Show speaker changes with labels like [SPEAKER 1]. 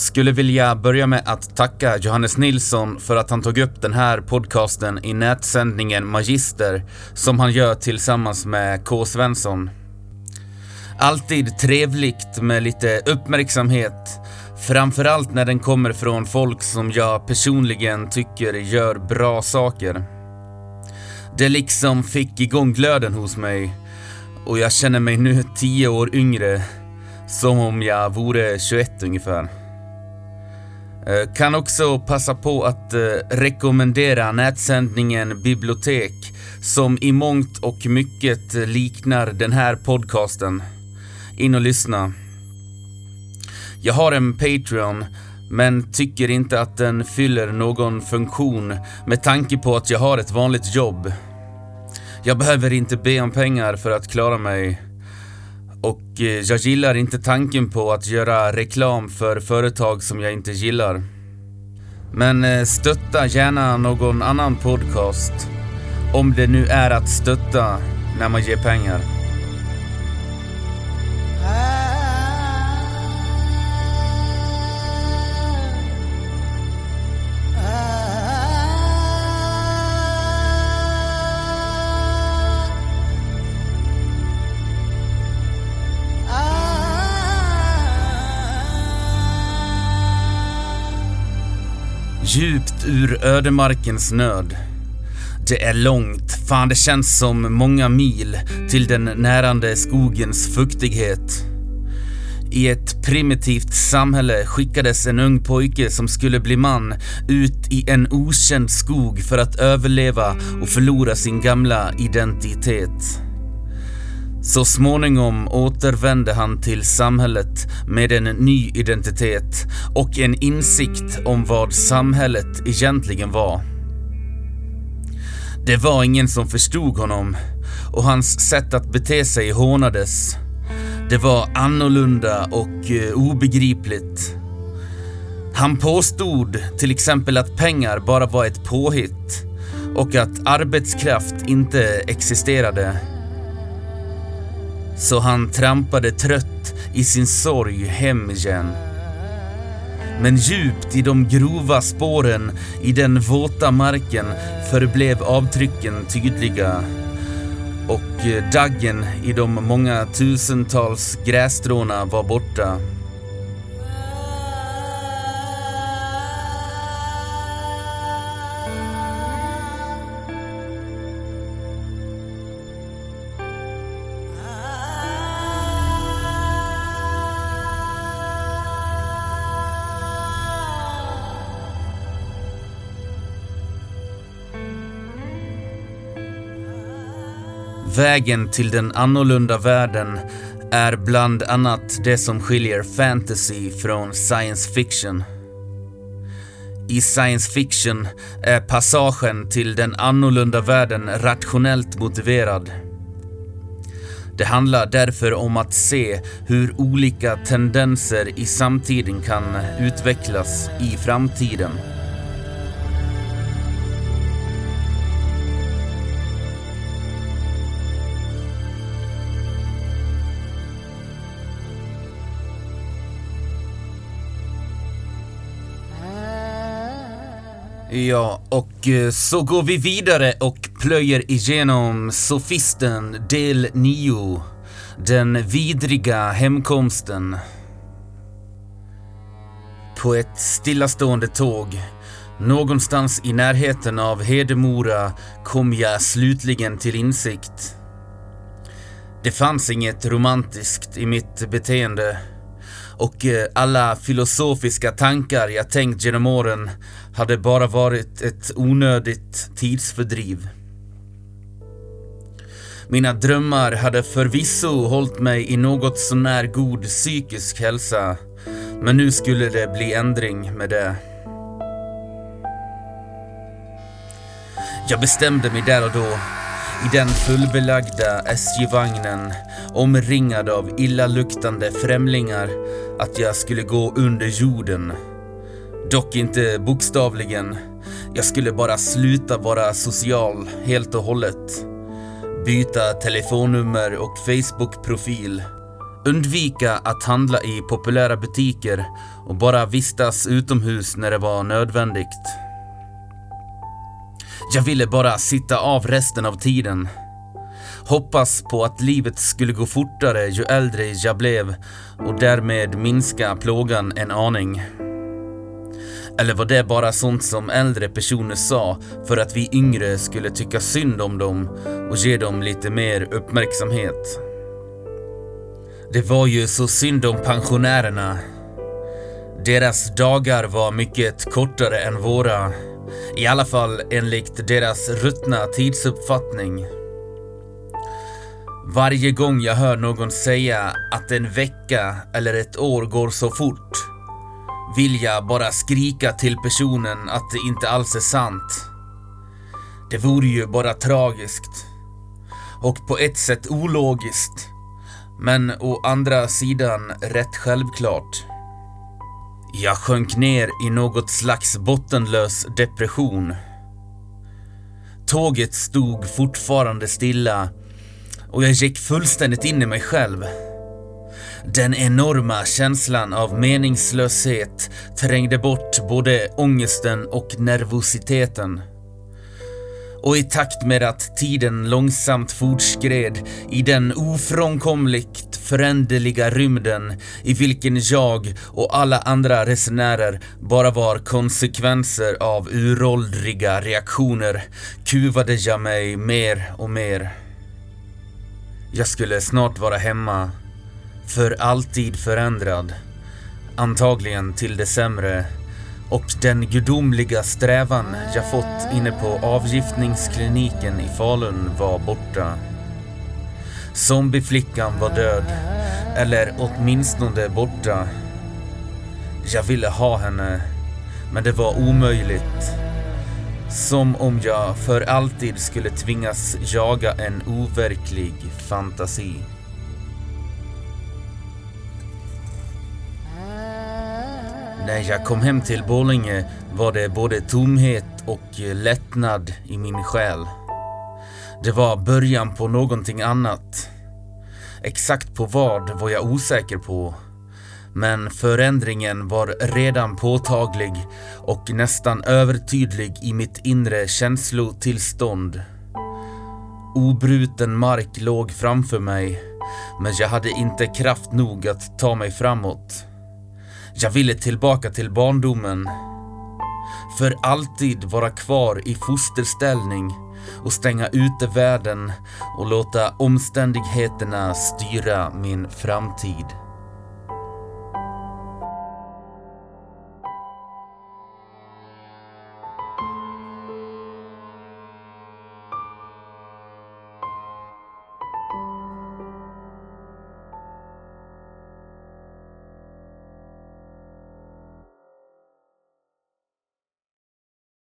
[SPEAKER 1] Skulle vilja börja med att tacka Johannes Nilsson för att han tog upp den här podcasten i nätsändningen Magister som han gör tillsammans med K. Svensson. Alltid trevligt med lite uppmärksamhet, framförallt när den kommer från folk som jag personligen tycker gör bra saker. Det liksom fick igång glöden hos mig och jag känner mig nu tio år yngre, som om jag vore 21 ungefär. Eh, kan också passa på att eh, rekommendera nätsändningen Bibliotek som i mångt och mycket liknar den här podcasten. In och lyssna. Jag har en Patreon men tycker inte att den fyller någon funktion med tanke på att jag har ett vanligt jobb. Jag behöver inte be om pengar för att klara mig. Och eh, jag gillar inte tanken på att göra reklam för företag som jag inte gillar. Men eh, stötta gärna någon annan podcast. Om det nu är att stötta när man ger pengar. Djupt ur ödemarkens nöd. Det är långt, fan det känns som många mil till den närande skogens fuktighet. I ett primitivt samhälle skickades en ung pojke som skulle bli man ut i en okänd skog för att överleva och förlora sin gamla identitet. Så småningom återvände han till samhället med en ny identitet och en insikt om vad samhället egentligen var. Det var ingen som förstod honom och hans sätt att bete sig hånades. Det var annorlunda och eh, obegripligt. Han påstod till exempel att pengar bara var ett påhitt och att arbetskraft inte existerade. Så han trampade trött i sin sorg hem igen. Men djupt i de grova spåren i den våta marken förblev avtrycken tydliga och eh, daggen i de många tusentals grässtråna var borta. Vägen till den annorlunda världen är bland annat det som skiljer fantasy från science fiction. I science fiction är passagen till den annorlunda världen rationellt motiverad. Det handlar därför om att se hur olika tendenser i samtiden kan utvecklas i framtiden. Ja, och eh, så går vi vidare och plöjer igenom Sofisten del 9. Den vidriga hemkomsten. På ett stillastående tåg, någonstans i närheten av Hedemora, kom jag slutligen till insikt. Det fanns inget romantiskt i mitt beteende och eh, alla filosofiska tankar jag tänkt genom åren hade bara varit ett onödigt tidsfördriv. Mina drömmar hade förvisso hållit mig i något sånär god psykisk hälsa, men nu skulle det bli ändring med det. Jag bestämde mig där och då, i den fullbelagda SJ-vagnen, omringad av illaluktande främlingar, att jag skulle gå under jorden Dock inte bokstavligen. Jag skulle bara sluta vara social helt och hållet. Byta telefonnummer och Facebook-profil. Undvika att handla i populära butiker och bara vistas utomhus när det var nödvändigt. Jag ville bara sitta av resten av tiden. Hoppas på att livet skulle gå fortare ju äldre jag blev och därmed minska plågan en aning. Eller var det bara sånt som äldre personer sa för att vi yngre skulle tycka synd om dem och ge dem lite mer uppmärksamhet? Det var ju så synd om pensionärerna. Deras dagar var mycket kortare än våra. I alla fall enligt deras ruttna tidsuppfattning. Varje gång jag hör någon säga att en vecka eller ett år går så fort vill jag bara skrika till personen att det inte alls är sant. Det vore ju bara tragiskt. Och på ett sätt ologiskt. Men å andra sidan rätt självklart. Jag sjönk ner i något slags bottenlös depression. Tåget stod fortfarande stilla och jag gick fullständigt in i mig själv. Den enorma känslan av meningslöshet trängde bort både ångesten och nervositeten. Och i takt med att tiden långsamt fortskred i den ofrånkomligt föränderliga rymden i vilken jag och alla andra resenärer bara var konsekvenser av uråldriga reaktioner kuvade jag mig mer och mer. Jag skulle snart vara hemma för alltid förändrad. Antagligen till det sämre. Och den gudomliga strävan jag fått inne på avgiftningskliniken i Falun var borta. Zombieflickan var död. Eller åtminstone borta. Jag ville ha henne. Men det var omöjligt. Som om jag för alltid skulle tvingas jaga en overklig fantasi. När jag kom hem till Borlänge var det både tomhet och eh, lättnad i min själ. Det var början på någonting annat. Exakt på vad var jag osäker på. Men förändringen var redan påtaglig och nästan övertydlig i mitt inre känslotillstånd. Obruten mark låg framför mig, men jag hade inte kraft nog att ta mig framåt. Jag ville tillbaka till barndomen. För alltid vara kvar i fosterställning och stänga ute världen och låta omständigheterna styra min framtid.